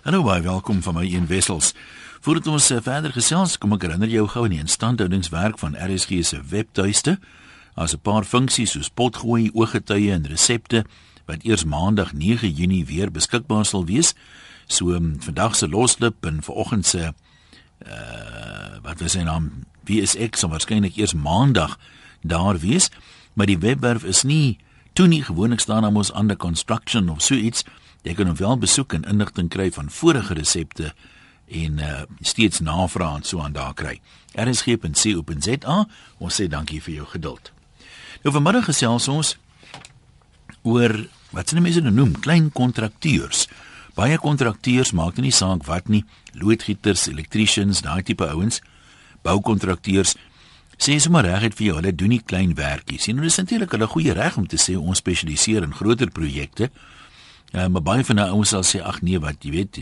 Hallo baie welkom van my een wessels. Voordat ons uh, verder gesels, kom ek herinner jou gou aan die instandhoudingswerk van RSG se webtuiste. Daar's 'n paar funksies soos potgooi, ooggetuie en resepte wat eers maandag 9 Junie weer beskikbaar sal wees. So um, vandag se loslip en vanoggend se uh wat was sy naam? Wie is ek? Sal waarskynlik eers maandag daar wees, maar die webwerf is nie toe nie gewoonlik staan daar mos under construction of so iets. Jy kan hom wel besoek en inligting kry van vorige resepte en uh, steeds navraag en so aan daar kry. rsg.co.za. Ons sê dankie vir jou geduld. Nou vanmiddag gesels ons oor wat sien mense nou noem klein kontrakteurs. Baie kontrakteurs maak nie saak wat nie, loodgieters, elektriesiens, daai tipe ouens, boukontrakteurs sê sommer regtig vir jou, hulle doen nie klein werkies nie. Nou dis natuurlik hulle goeie reg om te sê ons spesialiseer in groter projekte. Ja, maar baie van daai ouens sal sê ag nee, wat jy weet,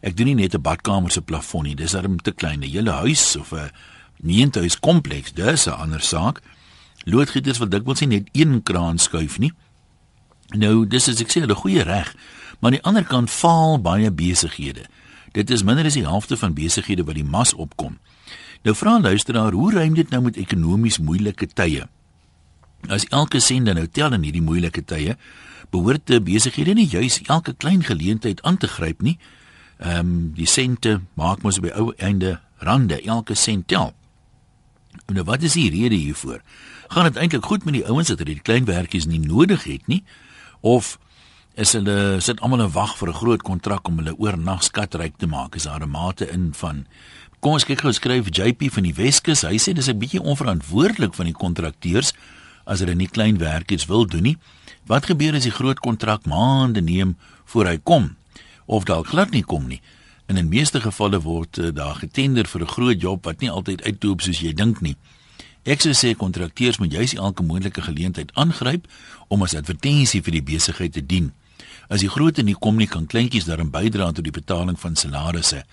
ek doen nie net 'n badkamer se plafon nie, dis darem te klein, 'n hele huis of 'n neentuis kompleks, dis 'n ander saak. Loodgieters wil dikwels nie net een kraan skuif nie. Nou, dis is ek sê hulle goeie reg, maar aan die ander kant faal baie besighede. Dit is minder as die helfte van besighede wat die mas opkom. Nou vra luisteraar, hoe ruim dit nou met ekonomies moeilike tye? As elke sende nou tel in hierdie moeilike tye, behoort te besighede nie juis elke klein geleentheid aan te gryp nie. Ehm um, die sente maak mos by ou einde rande, elke sent tel. Nou wat is die rede hiervoor? Gaan dit eintlik goed met die ouens wat hierdie klein werkies nie nodig het nie of is hulle sit almal in wag vir 'n groot kontrak om hulle oornag skatryk te maak? Is daar 'n mate in van Kom ons kyk gou skryf JP van die Weskus. Hy sê dis 'n bietjie onverantwoordelik van die kontrakteurs as hulle nie klein werkies wil doen nie. Wat gebeur as die groot kontrak maande neem voor hy kom of dalk glad nie kom nie? In die meeste gevalle word uh, daar getender vir 'n groot job wat nie altyd uitloop soos jy dink nie. Ek sou sê kontrakteurs moet juis elke moontlike geleentheid aangryp om as advertensie vir die besigheid te dien. As die grootte nie kom nie, kan kleintjies daarin bydra tot die betaling van salarisse.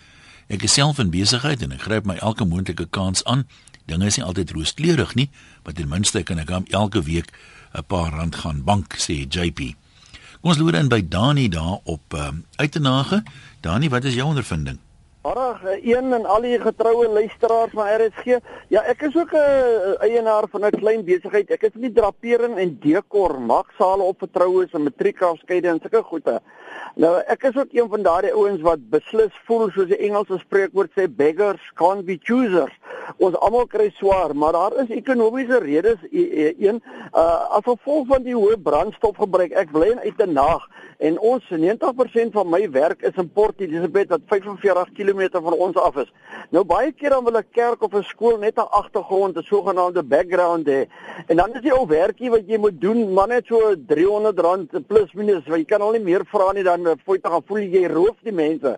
Ek is self in besigheid en ek gryp my elke moontlike kans aan. Dinge is nie altyd rooskleurig nie, maar ten minste kan ek elke week 'n paar rand gaan bank sê JP. Kom ons loer in by Dani daar op uh, Uitenage. Dani, wat is jou ondervinding? Ag, een en al die getroue luisteraars van RSG. Ja, ek is ook 'n uh, eienaar van 'n klein besigheid. Ek is in die drapering en dekor, maksale op vertroues en matriekafskeide en sulke goede. Nou ek is ook een van daardie ouens wat beslis voel soos die Engelse spreekwoord sê beggars can't be choosers. Ons almal kry swaar, maar daar is ekonomiese redes e, e, een uh as gevolg van die hoë brandstofgebruik. Ek bly in Uitenaag en ons 90% van my werk is in Port Elizabeth wat 45 km van ons af is. Nou baie keer dan wil 'n kerk of 'n skool net 'n agtergrond, 'n sogenaamde background hê. En dan is die ou werkie wat jy moet doen, maar net so R300 plus minus, want jy kan al nie meer vra nie dan fooi te gaan voel jy roof die mense.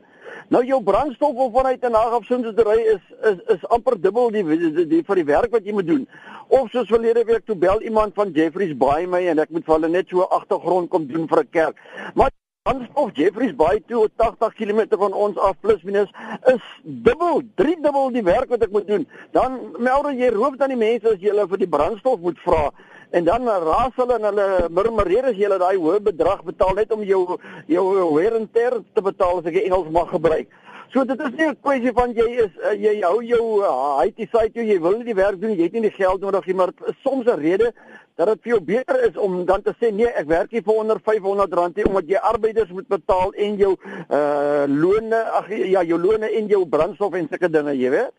Nou jou brandstof of vanuit 'n nag op soondery is is is amper dubbel die, die, die, die vir die werk wat jy moet doen. Of soos verlede week toe bel iemand van Jeffreys Bay my en ek moet vir hulle net so agtergrond kom doen vir 'n kerk. Maar brandstof Jeffreys Bay toe 80 km van ons af plus minus is dubbel, drie dubbel die werk wat ek moet doen. Dan meld jy roof dan die mense as jy hulle vir die brandstof moet vra en dan raas hulle en hulle murmureer as jy hulle daai hoë bedrag betaal net om jou jou wear and tear te betaal as ek Engels mag gebruik. So dit is nie 'n kwessie van jy is uh, jy hou jou uh, IT site toe jy wil nie die werk doen jy het nie die geld nodig nie maar soms 'n rede dat dit vir jou beter is om dan te sê nee ek werk hier vir onder 500 rand nie omdat jy arbeiders moet betaal en jou uh lone ag ja jou lone en jou brandstof en sulke dinge jy weet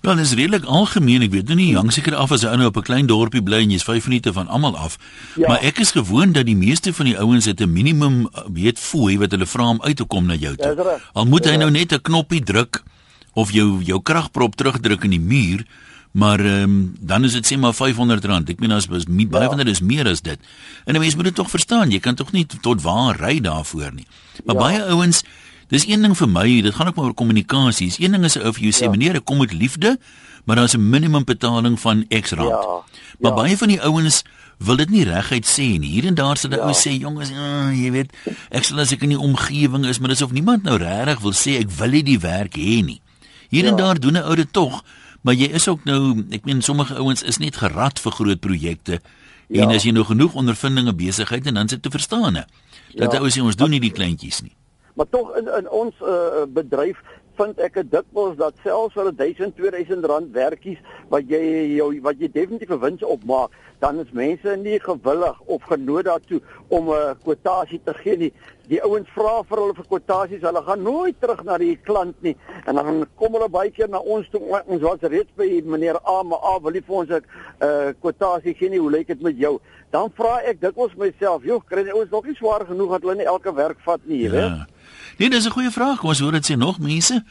Wel, dit is redelik algemeen. Ek weet nou nie hang seker af as 'n ou nou op 'n klein dorpie bly en jy's 5 minute van almal af. Ja. Maar ek is gewoond dat die meeste van die ouens het 'n minimum uh, weet fooi wat hulle vra om uit te kom na jou toe. Al moet hy nou net 'n knoppie druk of jou jou kragprop terugdruk in die muur, maar ehm um, dan is dit sê maar R500. Ek meen as was baie ja. van dit is meer as dit. En 'n mens moet dit tog verstaan. Jy kan tog nie tot waar ry daarvoor nie. Maar ja. baie ouens Dis een ding vir my, dit gaan ook maar oor kommunikasie. Dis een ding is 'n ou vir jou sê ja. meneer, ek kom met liefde, maar daar's 'n minimum betaling van X rand. Ja. Maar ja. baie van die ouens wil dit nie reguit sê nie. Hier en daar sê hulle ja. ou sê jongens, uh, jy weet, ek sal as ek in die omgewing is, maar dis of niemand nou regtig wil sê ek wil nie die werk hê nie. Hier ja. en daar doen 'n ou dit tog, maar jy is ook nou, ek meen sommige ouens is net gerad vir groot projekte. Ja. En as jy nou genoeg ondervindinge besigheid en dan sit te verstaan, dat ja. ou sê ons doen nie die kleintjies nie. Maar tog in in ons uh, bedryf vind ek dit dikwels dat selfs vir 1000 2000 rand werkies wat jy jou wat jy definitief 'n wins opmaak dan is mense nie gewillig of genood daartoe om 'n uh, kwotasie te gee nie. Die ouens vra vir hulle vir kwotasies, hulle gaan nooit terug na die klant nie. En dan kom hulle baie keer na ons toe. Ons was reeds by meneer A, maar A wil nie vir ons 'n uh, kwotasie gee nie. Hoe lyk dit met jou? Dan vra ek dikwels myself, "Joh, kry die ouens nog nie swaar genoeg dat hulle nie elke werk vat nie, jy weet?" Nee, dis 'n goeie vraag. Kom ons hoor dit sê nog mense.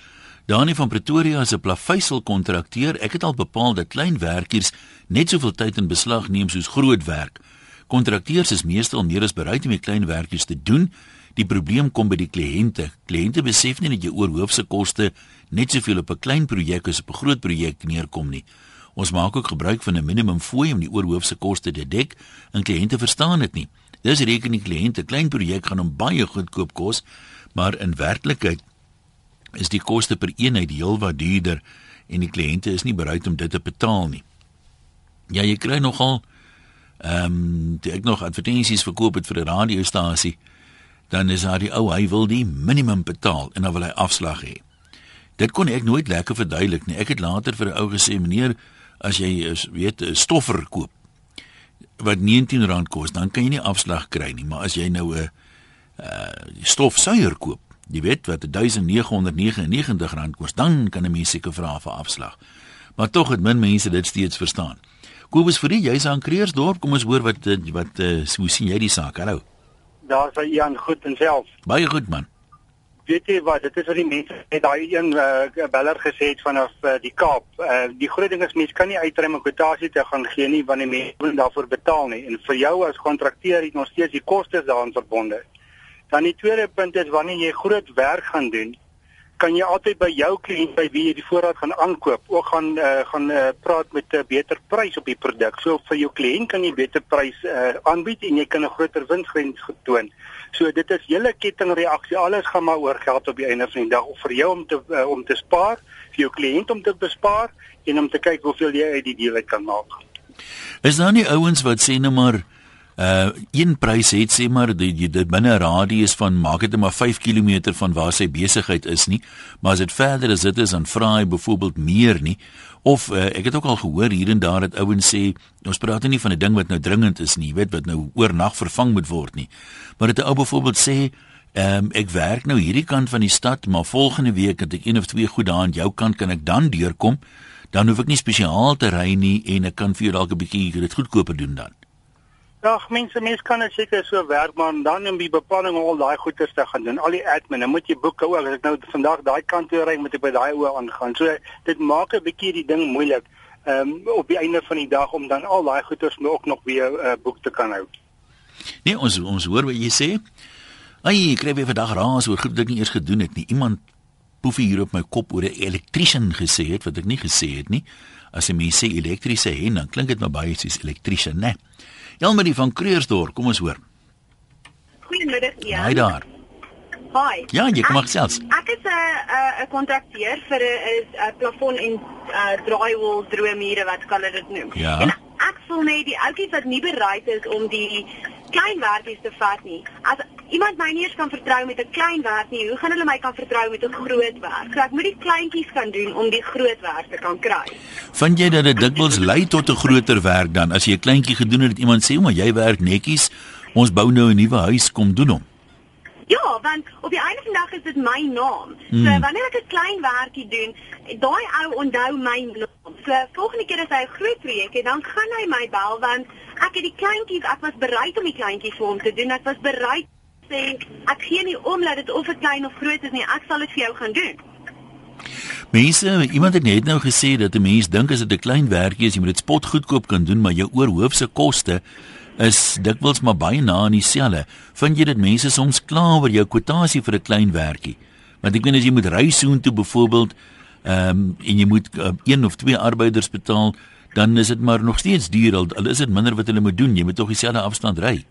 Dani van Pretoria is 'n plaveisel kontrakteur. Ek het al bepaal dat klein werkers net soveel tyd in beslag neem soos groot werk. Kontrakteurs is meestal meer as bereid om die klein werkies te doen. Die probleem kom by die kliënte. Kliënte besef nie dat jy oor hoofse koste net soveel op 'n klein projek as op 'n groot projek neerkom nie. Ons maak ook gebruik van 'n minimum fooi om die oorhoofse koste te dek en kliënte verstaan dit nie. Dis reken die kliënte klein projek gaan hom baie goedkoop kos, maar in werklikheid is die koste per eenheid heelwat duurder en die kliënte is nie bereid om dit te betaal nie. Ja, jy kry nogal ehm um, ek nog advertensies verkoop het vir 'n radiostasie, dan is daar die ou hy wil die minimum betaal en dan wil hy afslag hê. Dit kon ek nooit lekker verduidelik nie. Ek het later vir 'n ou gesê, meneer, as jy is, weet 'n stoffer koop wat R19 kos, dan kan jy nie afslag kry nie, maar as jy nou 'n uh stofsuier koop jy weet wat 1999 rand kos, dan kan 'n mens seker vra vir afslag. Maar tog het min mense dit steeds verstaan. Kobus vir jy's aan Kreersdorp, kom ons hoor wat wat uh, hoe sien jy die saak? Hallo. Daar's hy Jan goed en self. Baie goed man. Weet jy wat, dit is wat die mense het daai een uh, beller gesê het vanaf uh, die Kaap. Uh, die groot ding is mense kan nie uitreim 'n kwotasie te gaan gee nie want die mense moet daarvoor betaal nie. En vir jou as kontrakteur het nog steeds die kostes daaraan verbonde. Dan die tweede punt is wanneer jy groot werk gaan doen, kan jy altyd by jou kliënt by wie jy die voorraad gaan aankoop, ook gaan uh, gaan uh, praat met 'n uh, beter prys op die produk. So vir jou kliënt kan jy beter prys uh, aanbied en jy kan 'n groter winsgrens getoon. So dit is hele kettingreaksie. Alles gaan maar oor geld op die einde van die dag of vir jou om te uh, om te spaar, vir jou kliënt om te bespaar en om te kyk hoeveel jy uit die deal uit kan maak. Is daar nie ouens wat sê nou maar uh een prys het sê maar die, die, die binne radius van maak dit maar 5 km van waar sy besigheid is nie maar as dit verder as dit is dan vra hy byvoorbeeld meer nie. Of uh, ek het ook al gehoor hier en daar dat ouens sê ons praat nie van 'n ding wat nou dringend is nie weet wat nou oornag vervang moet word nie. Maar dit 'n ou byvoorbeeld sê ehm um, ek werk nou hierdie kant van die stad maar volgende week het ek een of twee goed daar aan jou kant kan ek dan deurkom? Dan hoef ek nie spesiaal te ry nie en ek kan vir jou dalk 'n bietjie dit goedkoper doen dan Ja, mense mense kan dit seker so werk maar dan in die beplanning al daai goeders te gaan doen. Al die admin, dan moet jy boeke ook. As ek nou vandag daai kant toe ry, moet ek by daai oor aangaan. So dit maak 'n bietjie die ding moeilik. Ehm um, op die einde van die dag om dan al daai goeders nou ook nog weer 'n uh, boek te kan hou. Nee, ons ons hoor wat jy sê. Ai, ek kry weer vandag raas oor goed wat ek nie eers gedoen het nie. Iemand poefie hier op my kop oor 'n elektriesien gesê het wat ek nie gesê het nie. As jy my sê elektriese hen, dan klink dit maar baie soos elektriesien, né? Nee. Elmarie van Kreursdorp, kom ons hoor. Goeiemiddag, ja. Hi daar. Hi. Ja, jy kom maar selfs. Ek is 'n 'n kontrakteur vir 'n 'n plafon en uh, drywall droomure wat kan dit noem. Ja. En ek voel net die ouetjies wat nie bereid is om die klein werkies te vat nie. As iemand my nie eens kan vertrou met 'n klein werk nie, hoe gaan hulle my kan vertrou met 'n groot werk? So ek moet die kleintjies kan doen om die groot werk te kan kry. Vind jy dat dit dikwels lei tot 'n groter werk dan as jy 'n kleintjie gedoen het, iemand sê, "Maar jy werk netjies. Ons bou nou 'n nuwe huis, kom doen hom." Ja, want op die einde van die dag is dit my naam. Hmm. So wanneer ek 'n klein werkie doen, daai ou onthou my naam. So volgende keer as hy 'n groot projek het, dan gaan hy my bel want ek het die kleintjies, ek was bereid om die kleintjies vir hom te doen. Ek was bereid sê ek gee nie om dat dit of 'n klein of groot is nie, ek sal dit vir jou gaan doen. Mense, iemand het net nou gesê dat 'n mens dink as dit 'n klein werkie is, jy moet dit spot goedkoop kan doen, maar jou oorhoofse koste is dikwels maar baie na in dieselfde. Vind jy dit mense soms kla oor jou kwotasie vir 'n klein werkie? Want ek weet as jy moet ry soontoe byvoorbeeld, ehm um, en jy moet uh, een of twee arbeiders betaal, dan is dit maar nog steeds duur al, is dit minder wat hulle moet doen. Jy moet tog dieselfde afstand ry.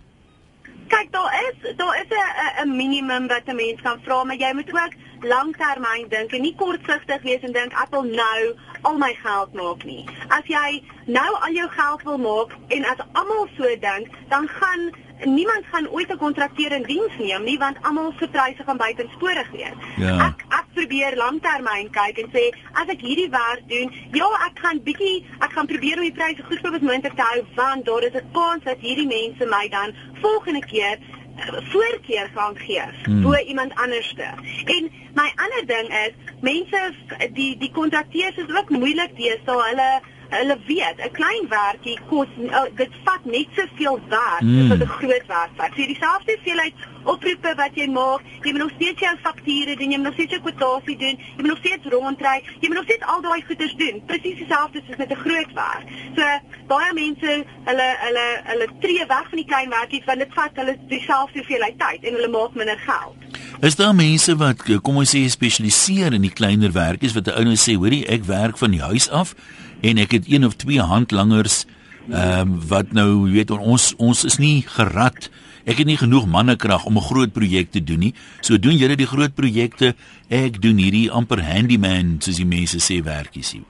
Kyk, daar is daar is 'n 'n minimum wat 'n mens kan vra, maar jy moet ook langtermyn dink en nie kortsigtig wees en dink ek wil nou al my geld maak nie. As jy nou al jou geld wil maak en as almal so dink, dan gaan niemand gaan ooit 'n kontrakteur in diens neem nie want almal se pryse gaan buitensporig wees. Ja. Ek ek probeer langtermyn kyk en sê as ek hierdie werk doen, ja, ek gaan bietjie ek gaan probeer om die pryse goedkoop as moontlik te hou want daar is 'n kans dat hierdie mense my dan volgende keer eh, voorkeur gaan gee Hmm. bo iemand anderste. En my ander ding is mense die die kontrakteurs is ook moeilik deesdae. Hulle hulle weet 'n klein werkie kos uh, dit vat net soveel werk Mm. as 'n groot werk vat. So dieselfde hoeveelheid oproepe wat jy maak, jy moet nog steeds jou fakture doen, jy moet nog steeds jou kwotasie doen, jy moet nog steeds rondry, jy moet nog steeds al daai goeders doen. Presies dieselfde soos met 'n groot werk. So baie mense hulle hulle hulle tree weg van die klein werkies want dit vat hulle dieselfde hoeveelheid tyd en hulle maak minder geld. Is daar mense wat kom ons sê spesialiseer in die kleiner werkies wat 'n ou nou sê, hoorie, ek werk van die huis af en ek het een of twee handlangers ehm um, wat nou, jy weet, ons ons is nie gerad. Ek het nie genoeg mannekrag om 'n groot projek te doen nie. So doen julle die groot projekte. Ek doen hierdie amper handyman soos die mense sê werkies hier.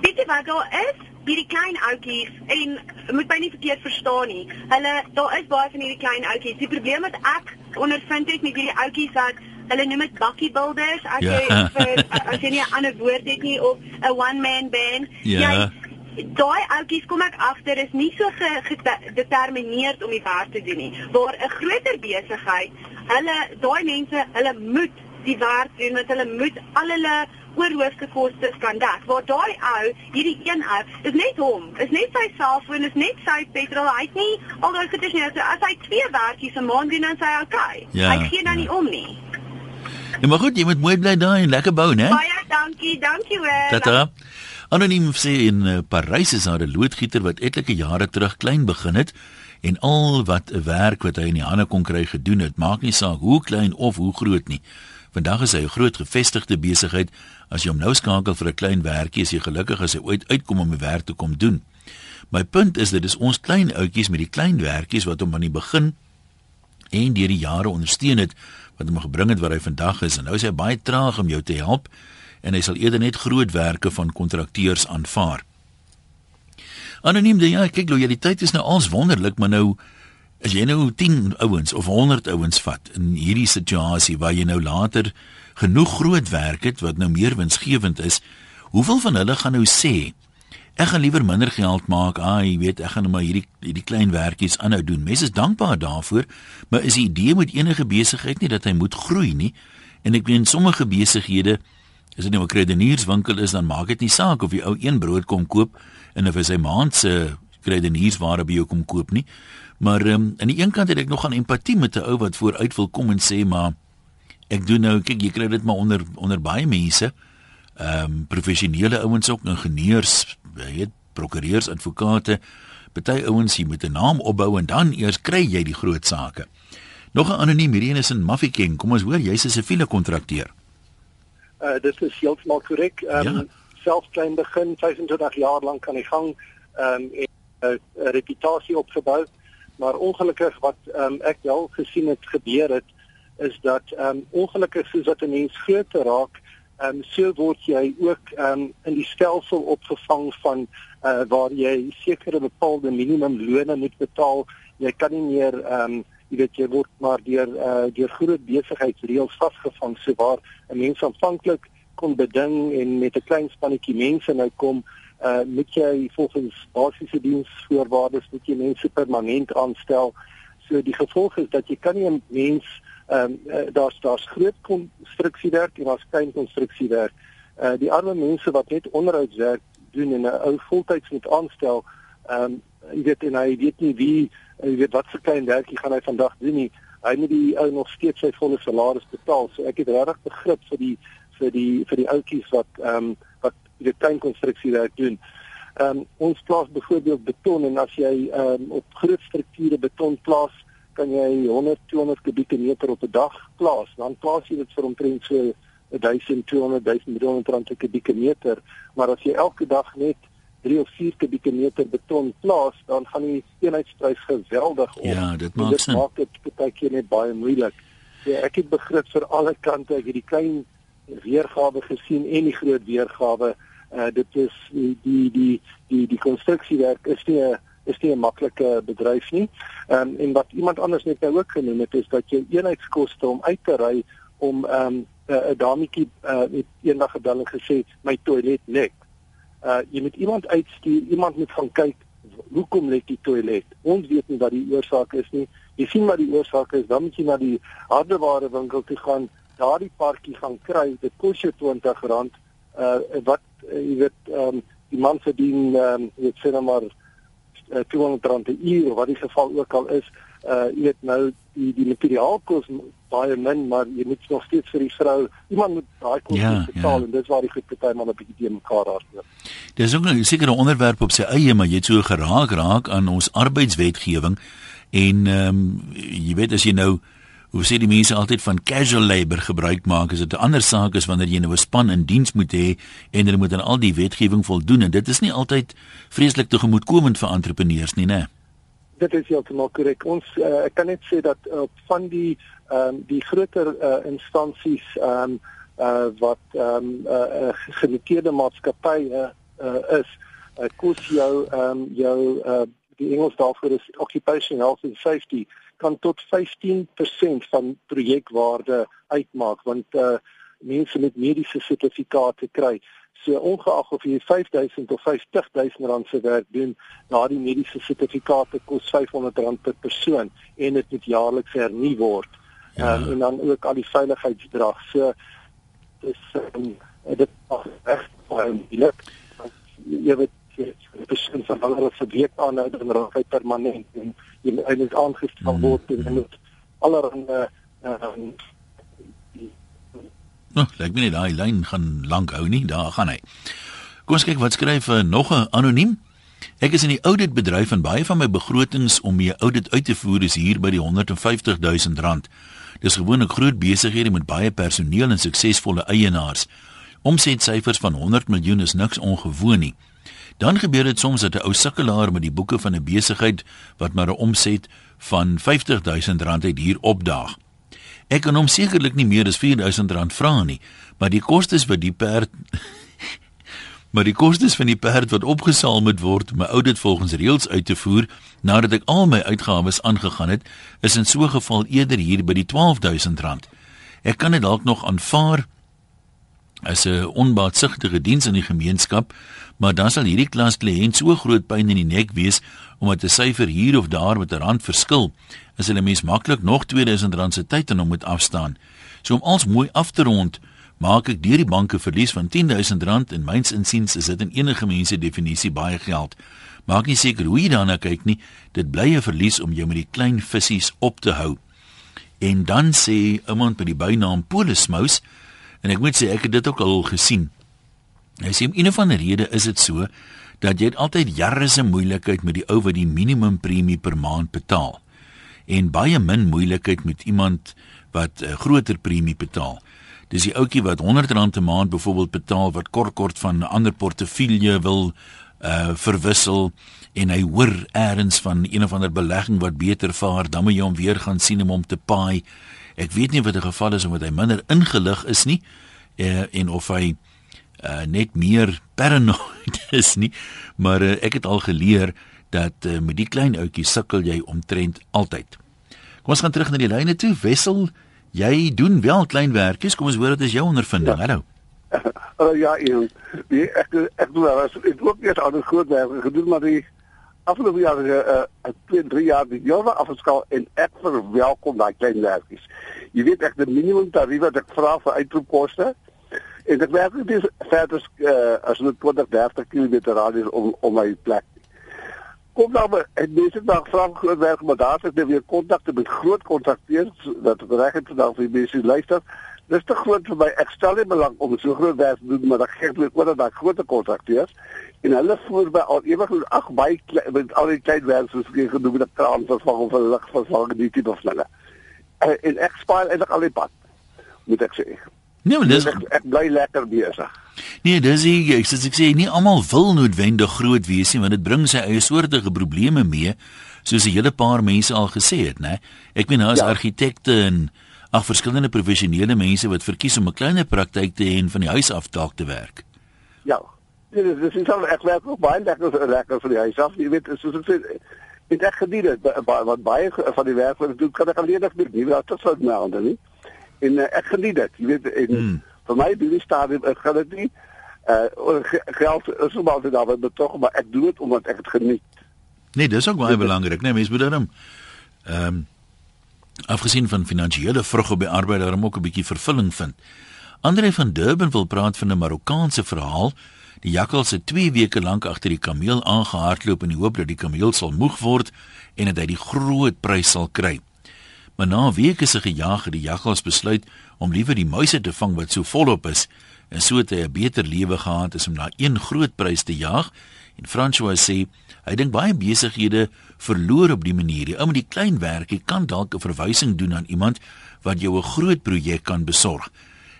Weet jy wat daar is? Hierdie klein ouetjies en moet my nie verkeerd verstaan nie. Hulle daar is baie van hierdie klein ouetjies. Die probleem wat ek ondervind het met hierdie ouetjies dat hulle noem dit bakkie builders as Ja. jy vir as jy nie 'n ander woord het nie of 'n one man band. Ja. Jy daai ouetjies kom ek agter is nie so ge- gedetermineerd om die werk te doen nie. Waar 'n groter besigheid, hulle daai mense, hulle moet die werk doen want hulle moet al hulle oorhoofse kostes kan dek. Waar daai ou, hierdie een ou, is net hom, is net sy selfoon, is net sy petrol. Hy het nie al daai goedes nie. So as hy twee werkies 'n maand doen dan sê hy okay. Ja, hy gee dan ja. nie om nie. Ja, maar goed, jy moet mooi bly daai en lekker bou, né? Baie dankie, dankie hoor. Tata. Anoniem sê in uh, Parys is daar 'n loodgieter wat etlike jare terug klein begin het en al wat 'n werk wat hy in die hande kon kry gedoen het, maak nie saak hoe klein of hoe groot nie. Vandag is hy 'n groot gevestigde besigheid. As jy hom nou skakel vir 'n klein werkie, is jy gelukkig as hy ooit uitkom om 'n werk te kom doen. My punt is dit is ons klein ouetjies met die klein werkies wat hom aan die begin en deur die jare ondersteun het wat hom gebring het waar hy vandag is en nou is hy baie traag om jou te help en hy sal eerder net groot werke van kontrakteurs aanvaar. Anoniem ding, ja, kyk lojaliteit is nou als wonderlik, maar nou as jy nou 10 ouens of 100 ouens vat in hierdie situasie waar jy nou later genoeg groot werk het wat nou meer winsgewend is, hoeveel van hulle gaan nou sê Ek gaan liewer minder geld maak. Ah, jy weet, ek gaan nou maar hierdie hierdie klein werkies aanhou doen. Mense is dankbaar daarvoor, maar is die idee met enige besigheid nie dat hy moet groei nie? En ek weet sommige besighede as dit nou 'n kredenierswinkel is, dan maak dit nie saak of die ou een brood kom koop en of hy sy maand se kredeniersware by jou kom koop nie. Maar um, aan die een kant het ek nog aan empatie met 'n ou wat vooruit wil kom en sê maar ek doen nou kyk jy kry dit maar onder onder baie mense ehm um, professionele ouens ook ingenieurs, jy weet, prokureurs, advokate, party ouens hier met 'n naam opbou en dan eers kry jy die groot sake. Nog 'n anoniem hierdie een is in Mafeking. Kom ons hoor, jy's 'n siviele kontrakteur. Uh dit is heeltemal korrek. Ehm um, Ja. self klein begin 25 jaar lank aan die gang ehm um, 'n uh, reputasie opgebou. Maar ongelukkig wat ehm um, ek wel gesien het gebeur het is dat ehm um, ongelukkig soos wat 'n mens groter raak, ehm um, so word jy ook ehm um, in die stelsel opgevang van uh waar jy sekere bepaalde minimumlone moet betaal. Jy kan nie meer ehm um, jy weet jy word maar deur uh deur groot besigheidsreëls vasgevang so waar 'n mens aanvanklik kon beding en met 'n klein spannetjie mense nou kom uh moet jy volgens basiese diensvoorwaardes moet jy mense permanent aanstel. So die gevolg is dat jy kan nie 'n mens ehm um, daar's daar's groot konstruksiewerk en daar's klein konstruksiewerk. Uh die arme mense wat net onderhoudswerk doen en 'n ou voltyds moet aanstel, ehm um, jy weet en hy weet nie wie jy weet wat vir klein werkie gaan hy vandag doen nie. Hy moet die ou nog steeds sy volle salaris betaal. So ek het regtig begrip vir die vir die vir die ouetjies wat ehm um, wat die tuinkonstruksiewerk doen. Ehm um, ons plaas byvoorbeeld beton en as jy ehm um, op groot strukture beton plaas, kan jy 100 200 kubieke meter op 'n dag plaas. Dan plaas jy dit vir omtrent so 1200 1300 rand per kubieke meter, maar as jy elke dag net 3 of 4 kubieke meter beton plaas, dan gaan die eenheidsprys geweldig op. Ja, dit maak dit sin. maak dit baie keer net baie moeilik. So ek het begrip vir alle kante. Ek het die klein weergawe gesien en die groot weergawe. Uh dit is die die die die, die konstruksiewerk is nie 'n is nie 'n maklike bedryf nie. Ehm um, en wat iemand anders net nou ook genoem het is dat jou eenheidskoste om uit te ry om ehm um, 'n dametjie uh, het eendag gebel en gesê my toilet lek. Uh jy moet iemand uitstuur, iemand moet gaan kyk hoekom lek die toilet. Ons weet nie wat die oorsaak is nie. Jy sien wat die oorsaak is, dan moet jy na die hardeware winkel toe gaan, daardie partjie gaan kry. Dit kos jou R20. Uh wat uh, jy weet ehm um, die man verdien ehm um, jy sê nou maar uh, R200 'n uur wat die geval ook al is uh jy weet nou die die materiaal kos baie min maar jy moet nog steeds vir die vrou iemand moet daai kos ja, betaal ja. en dis waar die goed baie maar 'n bietjie te mekaar hardloop. Dis ook 'n sekere onderwerp op sy eie maar jy het so geraak raak aan ons arbeidswetgewing en ehm um, jy weet as jy nou hoe sê die mense altyd van casual labour gebruik maak is dit 'n ander saak is wanneer jy nou 'n span in diens moet hê en hulle moet aan al die wetgewing voldoen. En dit is nie altyd vreeslik tegemoetkomend vir entrepreneurs nie nê Dit is heeltemal korrek. Ons uh, ek kan net sê dat uh, van die ehm um, die groter uh, instansies ehm um, uh, wat ehm um, uh, genoteerde maatskappye uh, is uh, kos jou ehm um, jou uh, die Engels daarvoor is occupation health and safety kan tot 15% van projekwaarde uitmaak want uh mense met mediese sertifikate kry. So ongeag of jy 5000 of 50000 rand se werk doen, daardie mediese sertifikate kos 500 rand per persoon en dit moet jaarliks hernu word. Ja. Um, en dan ook al die veiligheidsdrag. So dis um, dit is reg baie moeilik. Jy weet die persoon van hulle se week aanhou en raak hy permanent en jy moet aangestel hmm. word en moet allerhande ehm Nou, ek weet nie daai lyn gaan lank hou nie. Daar gaan hy. Kom ons kyk wat skryf uh, nog 'n anoniem. Ek is in die audit bedryf en baie van my begrotings om my audit uit te voer is hier by die 150 000 rand. Dis gewoonlik groot besighede met baie personeel en suksesvolle eienaars. Omsetsyfers van 100 miljoen is niks ongewoon nie. Dan gebeur dit soms dat 'n ou sukkelaar met die boeke van 'n besigheid wat maar 'n omset van R50000 het hier opdaag. Ek kan hom sekerlik nie meer as R4000 vra nie, maar die kostes wat die perd maar die kostes van die perd wat opgesaal moet word om my audit volgens reëls uit te voer nadat ek al my uitgawes aangegaan het, is in so 'n geval eerder hier by die R12000. Ek kan dit dalk nog aanvaar as 'n onbaatsigtige diens in die gemeenskap, maar dan sal hierdie klas kliënt so groot pyn in die nek wees omdat 'n syfer hier of daar met 'n rand verskil, is hulle mens maklik nog R2000 se tyd en om moet afstaan. So om alles mooi af te rond, maak ek deur die banke verlies van R10000 en myns insiens is dit in enige mense definisie baie geld. Maak nie seker hoe jy daarna kyk nie, dit bly 'n verlies om jou met die klein visse op te hou. En dan sê iemand met die bynaam Polismous En ek moet sê ek het dit ook al gesien. Hy sê om een of ander rede is dit so dat jy altyd jare se moeilikheid met die ou wat die minimum premie per maand betaal en baie min moeilikheid met iemand wat 'n uh, groter premie betaal. Dis die ouetjie wat R100 'n maand byvoorbeeld betaal wat kort kort van 'n ander portefeulje wil uh verwissel en hy hoor eers van een of ander belegging wat beter vaar, dan moet jy hom weer gaan sien om hom te paai. Ek weet nie wat die geval is omdat hy minder ingelig is nie uh, en of hy uh, net meer paranoid is nie, maar uh, ek het al geleer dat uh, met die klein ouetjie sukkel jy omtrent altyd. Kom ons gaan terug na die lyne toe. Wessel, jy doen wel klein werkies. Kom ons hoor wat is jou ondervinding? Ja. Hallo. Uh, ja, ek ek ek doen wel, ek doen ook net al die groot werk gedoen maar die afgelope jaar uh, uh, 2 3 jaar die jare afgeskaal en ek verwelkom daai klein werkies. Jy weet ek die minimum tarief wat ek vra vir uitroepkoste en ek werk dit verder uh, as net 20 30 km radius om om my plek. Kom dan maar en dis nog vra groot werk maar daar het ek weer kontakte met groot kontrakteurs dat reg het vandag vir mense luister. Dis te groot vir my. Ek stel nie belang om so groot werk te doen, maar ek gee net oor dat daar groot kontrakteurs en hulle voer by al ewig ag baie met al die klein werk soos ek genoem het kraan vervang of lig vervang die tipe of hulle eh, en ek spaar eintlik al die pad moet ek sê nee maar dis ek, ek bly lekker besig nee dis ek sê ek sê nie almal wil noodwendig groot wees nie want dit bring sy eie soortige probleme mee soos 'n hele paar mense al gesê het nê ek meen daar is ja. argitekte en ag verskillende professionele mense wat verkies om 'n kleiner praktyk te hê en van die huis af dalk te werk ja dit is dis al ek werk ook baie lekker lekker vir die huis af. Jy weet soos ek sê dit ek gedien het wat baie van die werk wat ek doen kan ek alleen doen. Nie dat dit sou nou dan nie. En uh, ek geniet dit. Jy weet en hmm. vir my die stadium ek gaan dit nie uh geld is ook altyd daar met tog maar ek doen dit omdat ek dit geniet. Nee, dis ook baie belangrik, nee, mense moet dan ehm um, afgesien van finansiële vrug op die arbeid daarom ook 'n bietjie vervulling vind. Andre van Durban wil praat van 'n Marokkaanse verhaal. Die jakkals het 2 weke lank agter die kameel aangehardloop in die hoop dat die kameel sal moeg word en dat hy die groot prys sal kry. Maar na weke se gejaag het die jakkals besluit om liewer die muise te vang wat so volop is en so het hy 'n beter lewe gehad as om na een groot prys te jaag. En François sê hy dink baie besighede verloor op die manier. Die ou met die klein werkie kan dalk 'n verwysing doen aan iemand wat jou 'n groot projek kan besorg.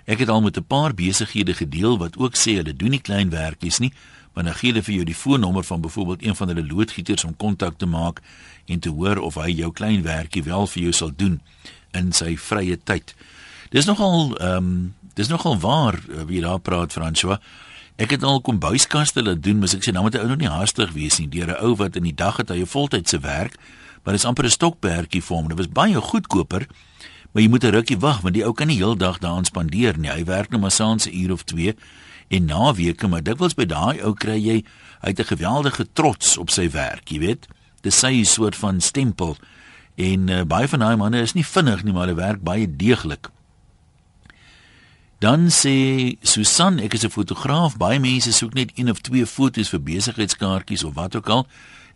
Ek het al met 'n paar besighede gedeel wat ook sê hulle doen nie klein werkies nie, maar dan gee hulle vir jou die foonnommer van byvoorbeeld een van hulle loodgieters om kontak te maak en te hoor of hy jou klein werkie wel vir jou sal doen in sy vrye tyd. Dis nogal ehm um, dis nogal waar eh, wie daar praat François. Ek het al kombuiskaste laat doen, maar ek sê nou moet hy ou nog nie haastig wees nie. Deur 'n ou wat in die dag het hy 'n voltydse werk, maar dis amper 'n stokperdjie vir hom. Dit was baie goedkoper. Maar jy moet 'n rukkie wag want die ou kan nie heeldag daaraan spandeer nie. Hy werk net maar saans 'n uur of 2 en na weke, maar dikwels by daai ou kry jy hy het 'n geweldige trots op sy werk, jy weet. Dis sy soort van stempel. En uh, baie van daai manne is nie vinnig nie, maar hulle werk baie deeglik. Dan sê Susan, ek is 'n fotograaf. Baie mense soek net een of twee foto's vir besigheidskaartjies of wat ook al.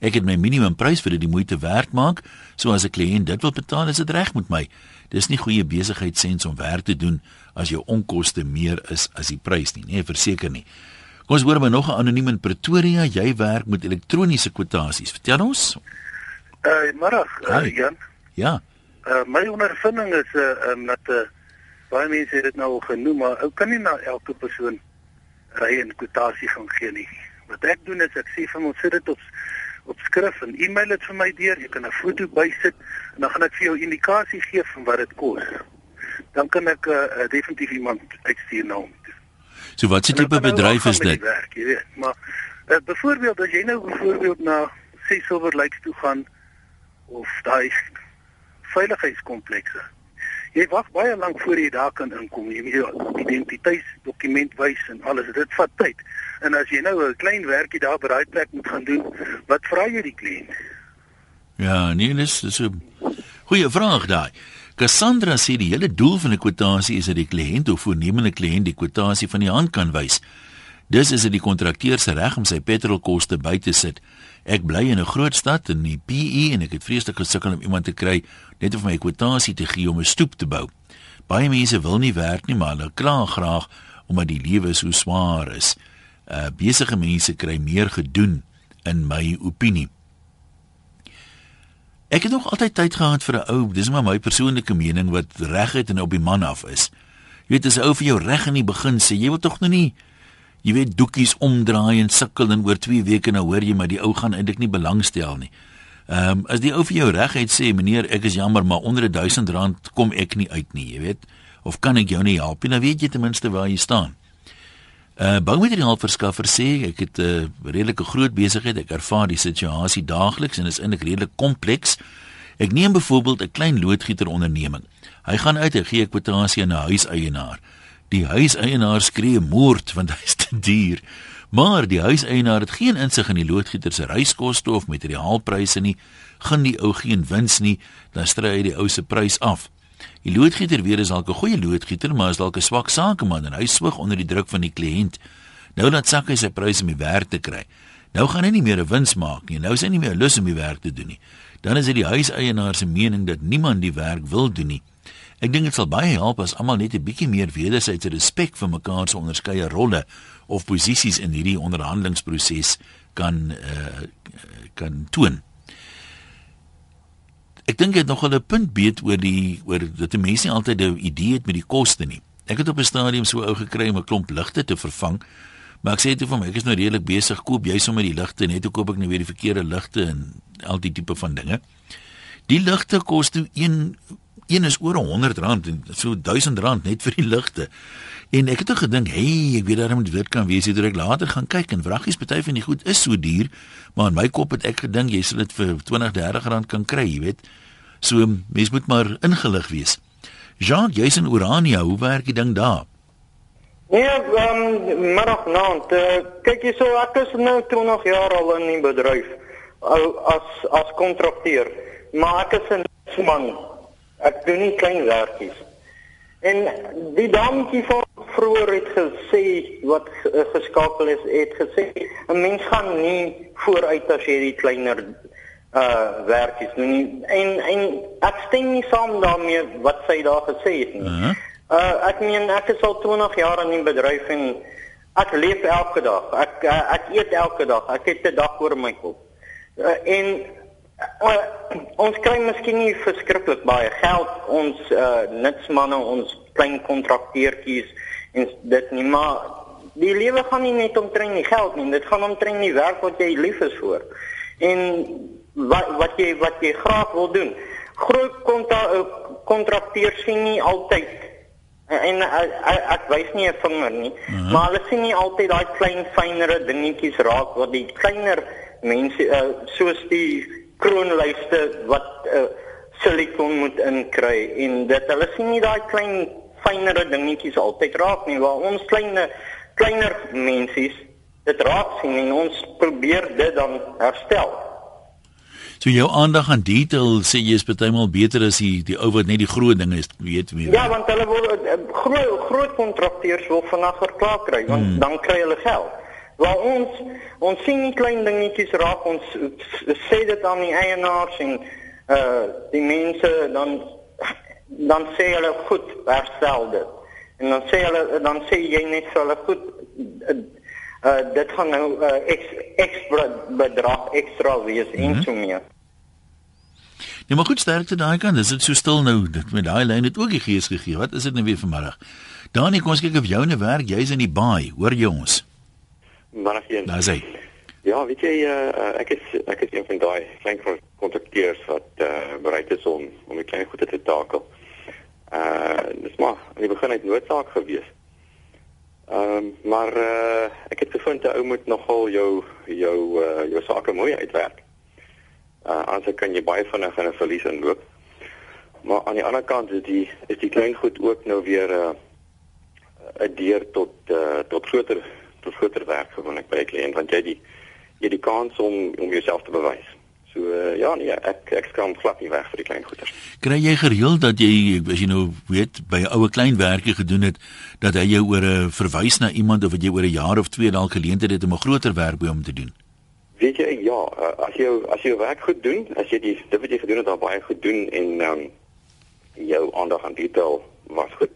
Ek het my minimum prys vir dit die moeite werd maak. So as 'n kliënt dit wil betaal, is dit reg met my. Dis nie goeie besigheidssens om werk te doen as jou onkoste meer is as die prys nie. Nee, verseker nie. Kom ons hoor maar nog 'n anoniem in Pretoria. Jy werk met elektroniese kwotasies. Vertel ons. Uh, middag, uh, Jan. Ja. Uh, my ondervinding is uh, um, dat uh, baie mense het dit nou al genoem, maar ou kan nie na elke persoon ry en kwotasie gaan gee nie. Wat ek doen is ek sê vir hom sit dit op op skrif en e-mail dit vir my deur. Jy kan 'n foto bysit en dan gaan ek vir jou indikasie gee van wat dit kos. Dan kan ek uh, definitief iemand uitstuur na hom. So wat se tipe bedryf is dit? Werk, jy weet, maar uh, byvoorbeeld as jy nou byvoorbeeld na Silver Lakes toe gaan of daai veiligheidskomplekse jy wag baie lank voor jy daar kan inkom. Jy moet jou identiteitsdokument wys en alles. Dit vat tyd. En as jy nou 'n klein werkie daar by daai plek moet gaan doen, wat vra jy die kliënt? Ja, nee, dis so 'n goeie vraag daai. Cassandra sê die hele doel van 'n kwotasie is dat die kliënt of voornemende kliënt die kwotasie van die hand kan wys. Dis is dit die kontrakteur se reg om sy petrolkoste by te sit. Ek bly in 'n groot stad in die PE en ek het vreeslik gesukkel om iemand te kry net om my kwotasie te gee om 'n stoep te bou. Baie mense wil nie werk nie, maar hulle kla graag omdat die lewe so swaar is. Uh besige mense kry meer gedoen in my opinie. Ek het nog altyd tyd gehad vir 'n ou, dis maar my persoonlike mening wat regheid en op die man af is. Jy weet as 'n ou vir jou reg in die begin sê, jy wil tog nou nie jy weet doekies omdraai en sukkel en oor 2 weke nou hoor jy maar die ou gaan eintlik nie belangstel nie. Ehm um, as die ou vir jou reguit sê meneer ek is jammer maar onder 1000 rand kom ek nie uit nie, jy weet. Of kan ek jou nie help nie? Nou weet jy ten minste waar jy staan. Uh boumateriaalverskaffer sê ek het 'n uh, redelike groot besigheid. Ek ervaar die situasie daagliks en is eintlik redelik kompleks. Ek neem byvoorbeeld 'n klein loodgieter onderneming. Hy gaan uit en gee kwotasie aan 'n huiseienaar. Die huiseienaar skree moord want hy is te duur. Maar die huiseienaar het geen insig in die loodgieter se reiskoste of materiaalpryse nie. Gaan die ou geen wins nie, dan stry hy die ou se prys af. Die loodgieter weer is dalk 'n goeie loodgieter, maar is dalk 'n swak sakeman en hy swig onder die druk van die kliënt. Nou laat sak hy sy pryse om die werk te kry. Nou gaan hy nie meer 'n wins maak nie. Nou is hy nie meer lus om die werk te doen nie. Dan is dit die huiseienaar se mening dat niemand die werk wil doen nie. Ek dink dit sal baie help as almal net 'n bietjie meer wederwysige respek vir mekaar se onderskeie rolle of posisies in hierdie onderhandelingsproses kan uh, kan toon. Ek dink dit nog 'n punt beet oor die oor dat mense nie altyd 'n idee het met die koste nie. Ek het op 'n stadium so ou gekry om 'n klomp ligte te vervang. Maar ek sê dit vir my, ek is nou redelik besig koop jy sommer die ligte net hoe koop ek nou weer die verkeerde ligte en al die tipe van dinge. Die ligte kos toe een is oor 100 rand en so 1000 rand net vir die ligte. En ek het ook gedink, hey, ek weet daarom dit kan wees hier ek later gaan kyk en vraggies party van die goed is so duur, maar in my kop het ek gedink jy sal dit vir 20, 30 rand kan kry, jy weet. So mens moet maar ingelig wees. Jean, jy's in Orania, hoe werk die ding daar? Nee, um, maar nog nou, kyk jy so ek is nou 20 jaar al in die bedryf as as kontrakteur, maar ek is 'n man. Ek doen nie klein werkies. En die dametjie van vroeër het gesê wat geskakel is, het gesê 'n mens gaan nie vooruit as jy die kleiner uh werkies doen nie. En en ek stem nie saam daarmee wat sy daar gesê het nie. Uh, -huh. uh ek meen ek is al 20 jaar in die bedryf en ek leef elke dag. Ek uh, ek eet elke dag. Ek het 'n dag oor my kop. Uh, en uh, ons kry miskien nie verskriklik baie geld ons uh nutsmanne, ons klein kontrakteertjies en dit nie maar die lewe gaan nie net om trein nie geld nie. Dit gaan om trein nie werk wat jy lief is vir. En wat wat jy wat jy graag wil doen. Groot kontrakteurs sien nie altyd en ek, ek wys nie 'n vinger nie, uh -huh. maar hulle sien nie altyd daai klein fynere dingetjies raak wat die kleiner mense uh, soos die kroonlyste wat uh, silikon moet inkry en dit hulle sien nie daai klein fynere dingetjies altyd raak nie waar ons kleiner kleiner mensies dit raak sien en ons probeer dit dan herstel. So jou aandag aan detail sê jy is partymal beter as die die ou wat net die groot dinge is, weet wie. Ja, want hulle wil eh, groot groot kontrakteurs wil vinniger klaar kry, want hmm. dan kry hulle geld. Waar ons ons sien nie klein dingetjies raak ons sê dit aan die eienaars en uh die mense dan dan sê hulle goed, herstel dit. En dan sê hulle dan sê jy net vir hulle goed uh, uh dit gaan nou uh, ekstra bedrag ekstra wees mm -hmm. en mhm. so meer. Ja, maar goed sterkte daai kant. Dis dit so stil nou dit met daai lyn het ook die gees gegee. Wat is dit nou weer vanmiddag? Dani, kom ons kyk of jou ne werk. Jy's in die baai. Hoor jy ons? Geen. Daar sê. Ja, weet jy uh, ek is ek is een van daai klein kontrakteurs wat uh, bereid is om om die klein goede te takel. Uh dis maar aan die begin het noodsaak gewees. Ehm um, maar uh, ek het gevind 'n ou moet nogal jou jou uh, jou sake mooi uitwerk. Uh anders kan jy baie vinnig in 'n verlies inloop. Maar aan die ander kant is die is die klein goed ook nou weer 'n uh, 'n deur tot uh, tot groter tot groter werk gewoonlik by 'n kliënt want jy die jy die kans om om jouself te bewys. So uh, ja nee, ek ek skram glad nie weg vir die klein goeders. Kry jy gereeld dat jy as jy nou weet by 'n oue klein werkie gedoen het dat hy jou oor 'n verwys na iemand of wat jy oor 'n jaar of twee dalk geleenthede het om 'n groter werk by hom te doen? Weet jy ja, eh, as jy as jy werk goed doen, as jy die dit wat jy gedoen het al baie goed doen en ehm um, jou aandag aan detail was goed.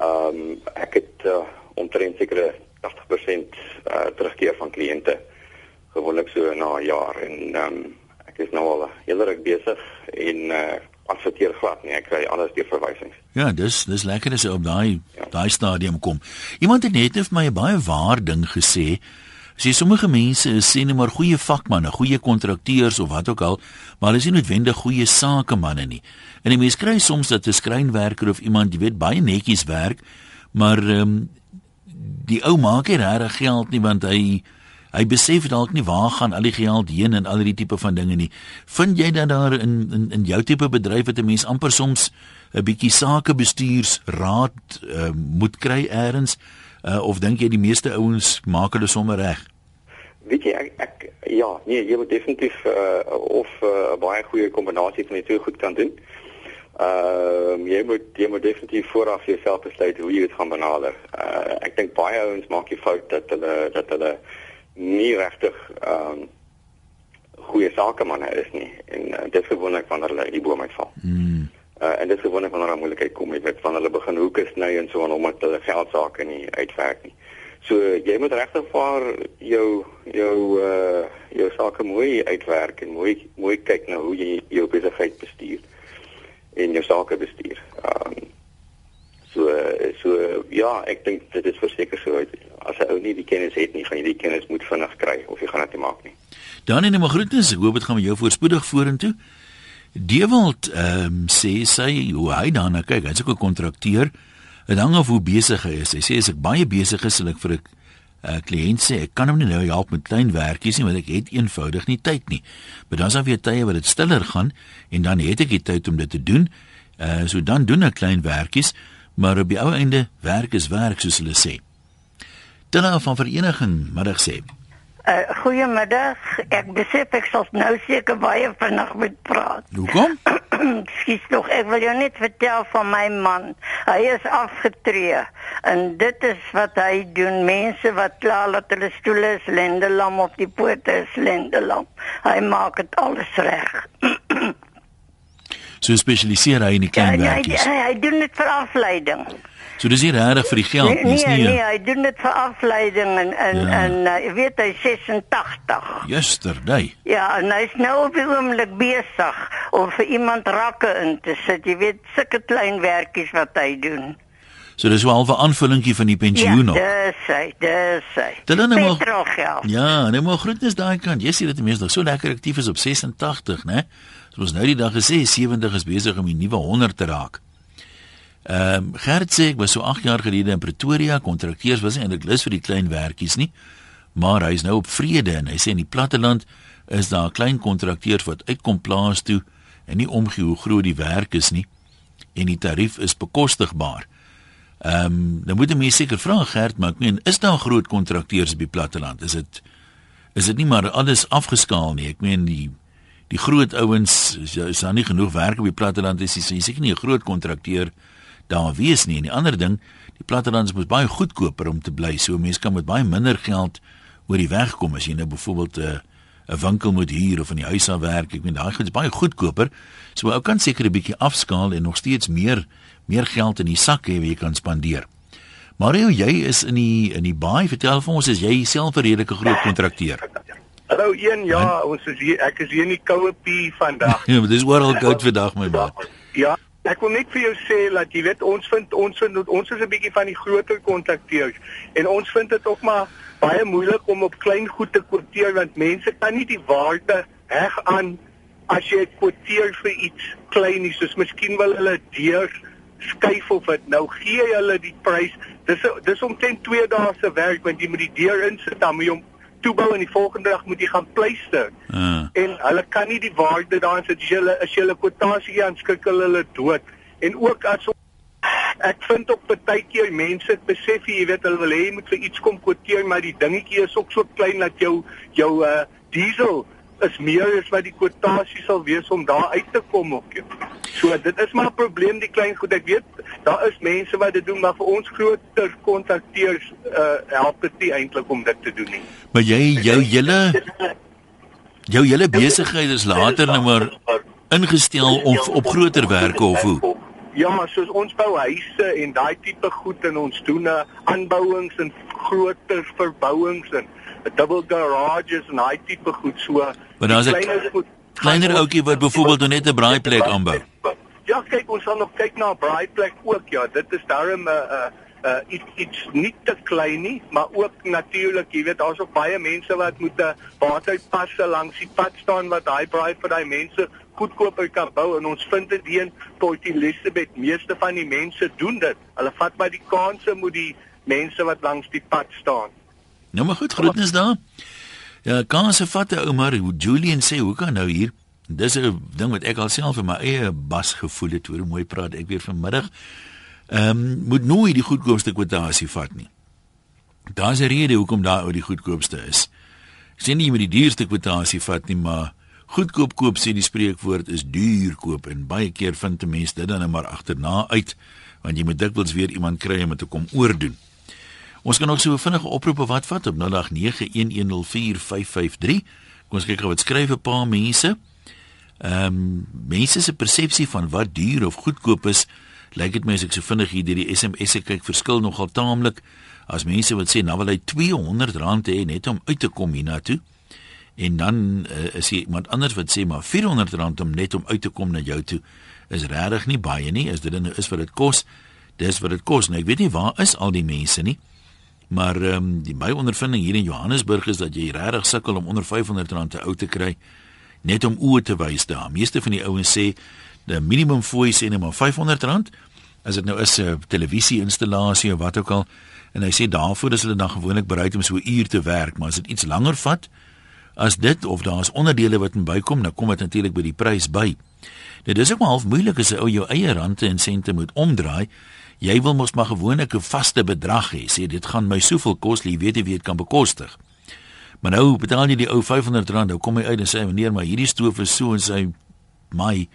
Ehm um, ek het uh, omtrent sekere 80% uh, terugkeer van kliënte gewoonlik so na 'n jaar en ehm um, ek is nou al hele ruk besig en uh adverteer glad nie ek kry alles deur verwysings. Ja, dis dis lekker as jy op daai ja. daai stadium kom. Iemand het net vir my 'n baie waar ding gesê. Sien sommige mense is sê net maar goeie vakmanne, goeie kontrakteurs of wat ook al, maar hulle is nie noodwendig goeie sakemanne nie. En 'n mens kry soms dat 'n skrynwerker of iemand, jy weet, baie netjies werk, maar ehm um, die ou maak nie regtig geld nie want hy hy besef dalk nie waar gaan al die geld heen en al die tipe van dinge nie. Vind jy dat daar in in in jou tipe bedryf het 'n mens amper soms 'n bietjie sakebestuurs raad uh, moet kry eers uh, of dink jy die meeste ouens maak hulle sommer reg? Weet jy ek, ek ja, nee, jy moet definitief uh, of 'n uh, baie goeie kombinasie van die twee goed kan doen. Ehm uh, jy moet jy moet definitief vooraf jouself besluit hoe jy dit gaan benader. Uh, ek dink baie ouens maak die fout dat hulle dat hulle nie regtig ehm um, goeie sakemanne is nie en uh, dit gewoonlik wanneer hulle die boom uitval. Mm. Uh, en dit gewoonlik wanneer hulle moeilikheid kom, jy weet, wanneer hulle begin hoeke sny en so en omdat hulle geld sake nie uitwerk nie. So jy moet regtig vir jou jou uh jou sake mooi uitwerk en mooi mooi kyk na hoe jy jou besigheid bestuur en jou sake bestuur. Ehm um, so so ja, ek dink dit is verseker so uit as 'n ou nie die kennis het nie, gaan jy die kennis moet vinnig kry of jy gaan dit nie maak nie. Dan in 'n groetnis, ek hoop dit gaan met jou voorspoedig vorentoe. Dewald ehm um, sê sy hoe hy daarna kyk, hy's ook 'n kontrakteur. Dit hang af hoe besig hy is. Hy sê as ek baie besig is, sal ek vir 'n uh, kliënt sê ek kan hom nie nou help met klein werkies nie want ek het eenvoudig nie tyd nie. Maar dan is daar weer tye wat dit stiller gaan en dan het ek die tyd om dit te doen. Uh so dan doen ek klein werkies, maar op die ou einde werk is werk soos hulle sê. Dinge van vereniging, middag sê. Uh, goeiemiddag. Ek besef ek sal nou seker baie vinnig moet praat. Hoekom? Skiet tog, ek wil jou net vertel van my man. Hy is afgetree en dit is wat hy doen. Mense wat klaar dat hulle stoele is lendelam op die pote is lendelam. Hy maak dit alles reg. so spesialiseer hy in die klein ja, werkies. Hy, hy, hy doen dit vir afleiding. So dis nie regtig vir die geld Nee, nie, nee, nie. nee, hy doen dit vir afleiding en en Ja. en uh, jy weet hy 86. Yesterday. Ja, en hy is nou op die oomblik besig om vir iemand rakke in te sit. Jy weet, sulke klein werkies wat hy doen. So dis wel 'n aanvullingkie van die pensioen nog. Ja, dis hy, dis hy. Dit dan nou maar- Petrolgeld. Ja, nou maar groetnis daai kant. Jy sien dit mense nog so lekker aktief is op 86, né? Soos nou die dag gesê 70 is besig om die nuwe 100 te raak. Ehm um, Gert sê ek was so 8 jaar gelede in Pretoria, kontrakteurs was nie eintlik lus vir die klein werkies nie, maar hy's nou op vrede en hy sê in die platteland is daar klein kontrakteurs wat uitkom plaas toe en nie omgee hoe groot die werk is nie en die tarief is bekostigbaar. Ehm um, dan moet 'n mens seker vra Gert, maar ek meen is daar groot kontrakteurs op die platteland? Is dit is dit nie maar alles afgeskaal nie? Ek meen die die groot ouens is, is daar nie genoeg werk op die platteland is, is seker nie 'n groot kontrakteur daar wees nie. En die ander ding, die platteland is mos baie goedkoper om te bly. So mense kan met baie minder geld oor die weg kom as jy nou byvoorbeeld 'n uh, 'n winkel moet huur of in die huis aan werk. Ek meen daai goed is baie goedkoper. So ou kan seker 'n bietjie afskaal en nog steeds meer meer geld in die sak hê wat jy kan spandeer. Mario, jy is in die in die baai. Vertel vir ons, is jy self 'n redelike groot kontrakteur? Hallo een, ja, ons is hier, ek is hier in die koue pie vandag. Ja, dis oral koud vandag my maat. Ja, ek wil net vir jou sê dat jy weet ons vind ons vind ons is 'n bietjie van die groter kontrakteurs en ons vind dit ook maar baie moeilik om op klein goed te kwoteer want mense kan nie die waarde heg aan as jy kwoteer vir iets klein nie. Soos miskien wil hulle deur skuif of dit nou gee jy hulle die prys. Dis dis omtrent 2 dae se werk want jy moet die deur insit dan moet jy hom toebou en die volgende dag moet jy gaan pleister. Uh, en hulle kan nie die waarde daarin sit as jy hulle as jy hulle kwotasie aanskik hulle dood. En ook as ek vind ook baie keer mense besef jy weet hulle wil hê jy moet vir iets kom kwoteer maar die dingetjie is ook so klein dat jou jou uh, diesel is meer as wat die kwotasie sal wees om daar uit te kom ook. ja. So dit is maar 'n probleem die klein goed. Ek weet daar is mense wat dit doen maar vir ons groter kontrakteurs uh, help dit nie eintlik om dit te doen nie. maar jy jou hele jou hele besigheid is later nou maar ingestel om op groter werke of hoe? Ja, soos ons bou huise en daai tipe goed en ons doen uh, aanbouings en groter verbouings en double garages en daai tipe goed so. Maar daar's 'n die kleiner ouetjie wat byvoorbeeld nou net 'n braaiplek aanbou. Ja, kyk, ons gaan nog kyk na 'n braaiplek ook. Ja, dit is daarom 'n uh, uh, iets iets nie te klein nie, maar ook natuurlik, jy weet, daar's ook baie mense wat moet 'n waterpasse langs die pad staan wat daai braai vir daai mense goedkoper kan bou en ons vind dit hier in Port Elizabeth. Meeste van die mense doen dit. Hulle vat maar die kanse moet die mense wat langs die pad staan. Nou maar goed, groetnis daar. Ja, kanse vat 'n ou maar Julian sê, hoe kan nou hier? Dis 'n ding wat ek alself in my eie bas gevoel het, hoe mooi praat ek weer vanmiddag. Ehm um, moet nooit die goedkoopste kwotasie vat nie. Daar's 'n rede hoekom daar ou die goedkoopste is. Ek sê nie jy moet die duurste kwotasie vat nie, maar goedkoop koop sê die spreekwoord is duur koop en baie keer vind 'n mens dit dan net maar agterna uit want jy moet dikwels weer iemand kry om dit te kom oordoen. Ons kan nog so 'n vinnige oproep of wat vat op 0891104553. Kom ons kyk gou wat skryf 'n paar mense. Ehm um, mense se persepsie van wat duur of goedkoop is, lyk dit my as ek so vinnig hier deur die SMS'e kyk, verskil nogal taamlik. As mense wat sê nou wil hy R200 hê net om uit te kom hiernatoe. En dan uh, is hier iemand anders wat sê maar R400 om net om uit te kom na jou toe is regtig nie baie nie. As dit nou is wat dit kos, dis wat dit kos. Nou ek weet nie waar is al die mense nie. Maar ehm um, die my ondervinding hier in Johannesburg is dat jy regtig sukkel om onder R500 te ou te kry net om oë te wys daar. Meeste van die ouens sê die minimum fooi sê net maar R500 as dit nou is 'n televisie-installasie of wat ook al. En hy sê daarvoor is hulle dan gewoonlik bereid om so 'n uur te werk, maar as dit iets langer vat as dit of daar's onderdele wat in bykom, dan kom dit natuurlik by die prys by. Dit is ook maar half moeilik as jy ou jou eie rande en sente moet omdraai. Jy wil mos maar gewoonlik 'n vaste bedrag hê. Sê dit gaan my soveel kos, jy weet jy weet kan bekostig. Maar nou betaal jy die ou R500, nou kom hy uit en sê meneer, maar hierdie stoof is so en sy my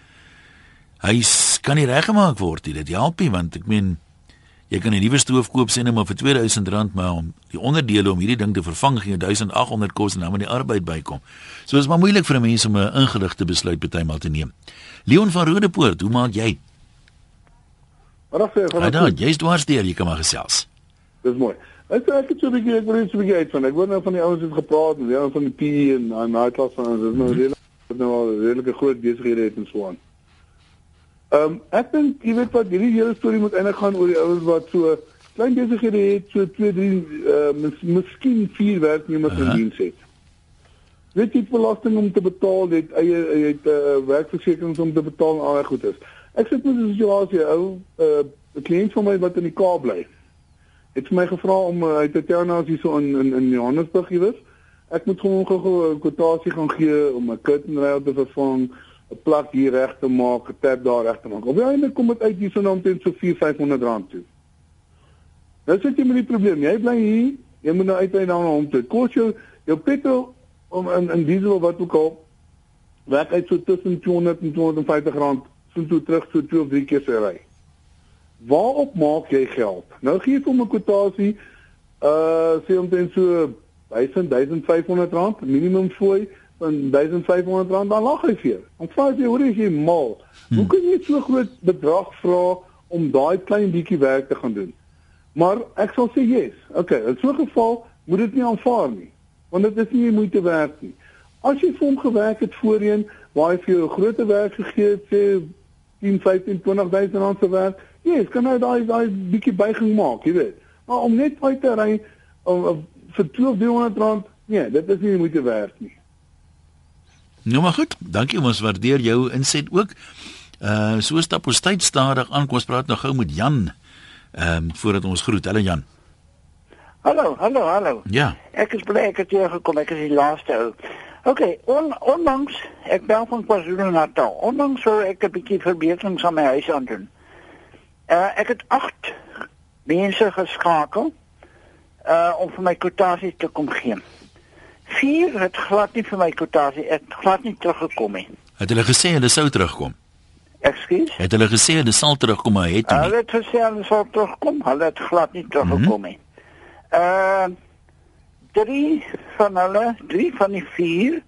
hy kan nie reggemaak word nie. Dit help nie want ek meen jy kan 'n nuwe stoof koop sê net maar vir R2000, maar om die onderdele om hierdie ding te vervang gee 1800 kos en dan moet die arbeid bykom. So is maar moeilik vir 'n mens om 'n ingeligte besluit bytelmal te neem. Leon van Rodepoort, hoe maak jy? Wat sê jy? Ja, jy's dwars deur, jy kan maar gesels. Dis mooi. Ek ek het so 'n bietjie ek wil net so 'n bietjie uitvind. Ek word nou van die ouens het gepraat en ja van die P en daai klas van ons is nou mhm. regtig nou al redelike groot besighede het en so aan. Ehm um, ek dink jy weet wat hierdie hele storie moet eintlik gaan oor die ouens wat so klein besighede het, so 2, 3 uh mis, miskien 4 werknemers in diens het. Weet jy belasting om te betaal, het eie het 'n uh, werkversekering om te betaal en al daai goedes. Ek sit met 'n situasie ou 'n uh, kliënt van my wat in die Kaap bly het vir my gevra om uh, uit te tel nou as hy so in in, in Johannesburg hier is. Ek moet hom gou 'n kwotasie gaan gee om 'n curtain rail te vervang, 'n plak hier reg te maak, 'n tap daar reg te maak. Op die einde kom dit uit hierso nou omtrent so 4-500 rand toe. Nou sit jy met die probleem. Jy bly hier, jy moet nou uitry na hom toe. Kos jou jou petrol om in in diesel wat ook al werk uit so tussen 200 en 250 rand so toe terug so twee of drie keer se ry. Waarop maak jy geld? Nou gee ek hom 'n kwotasie uh sê omtrent so 1000 1500 rand minimum fooi van 1500 rand dan lag hy vir. Om vra jy hoe is jy mal? Hmm. Hoe kan jy so groot bedrag vra om daai klein bietjie werk te gaan doen? Maar ek sal sê yes. Okay, in so 'n geval moet dit nie aanvaar nie. Want dit is nie moeite werd nie. As jy vir hom gewerk het voorheen waar hy vir jou 'n groot werk gegee het, sê 10, 15, 20000 rand se werk, Ja, yes, kan nou daai daai bietjie buiging maak, jy weet. Maar om net uit te ry om, om vir 1200 rand, nee, dit is nie moeite werd nie. Nou maar goed, dankie ons waardeer jou inset ook. Uh so stap ons tyd stadig aan. Kom ons praat nou gou met Jan. Ehm um, voordat ons groet. Hallo Jan. Hallo, hallo, hallo. Ja. Ek is bly ek het hier gekom. Ek is die laaste ou. OK, on, onlangs ek bel van KwaZulu-Natal. Onlangs sou ek 'n bietjie verbeterings aan my huis aan doen. Uh, ek het 8 mense geskakel uh om vir my kwotasie te kom gee. 4 het glad nie vir my kwotasie, het glad nie teruggekom nie. Het hulle gesê hulle sou terugkom? Ekskuus? Het hulle gesê hulle sal terugkom, maar het nie? Hulle het gesê hulle sal terugkom, hulle het glad nie teruggekom nie. Mm -hmm. Uh drie van hulle, drie van die vier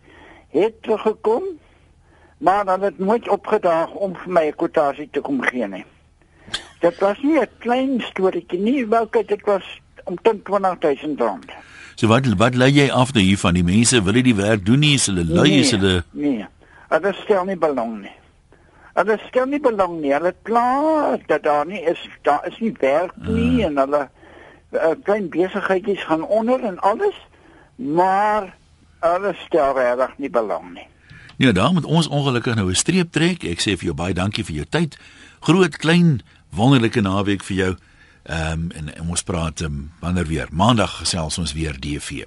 het teruggekom, maar hulle het nooit opgedaag om vir my 'n kwotasie te kom gee nie. Dit was nie 'n klein storieetjie nie, wel kyk dit was omtrent 20000 rand. So wat wat lê jy af nou hier van die mense wil die werk doen nie, is hulle lui nee, is hulle Nee. Hulle stel nie belang nie. Hulle stel nie belang nie. Hulle kla dat daar nie is daar is nie werk nie uh. en hulle uh, klein besigheidjies gaan onder en alles, maar hulle stel regtig nie belang nie. Ja, daar moet ons ongelukkig nou 'n streep trek. Ek sê vir jou baie dankie vir jou tyd. Groot, klein, wonderlike naweek vir jou. Ehm um, en, en ons praat um, wanneer weer. Maandag gesels ons weer DV.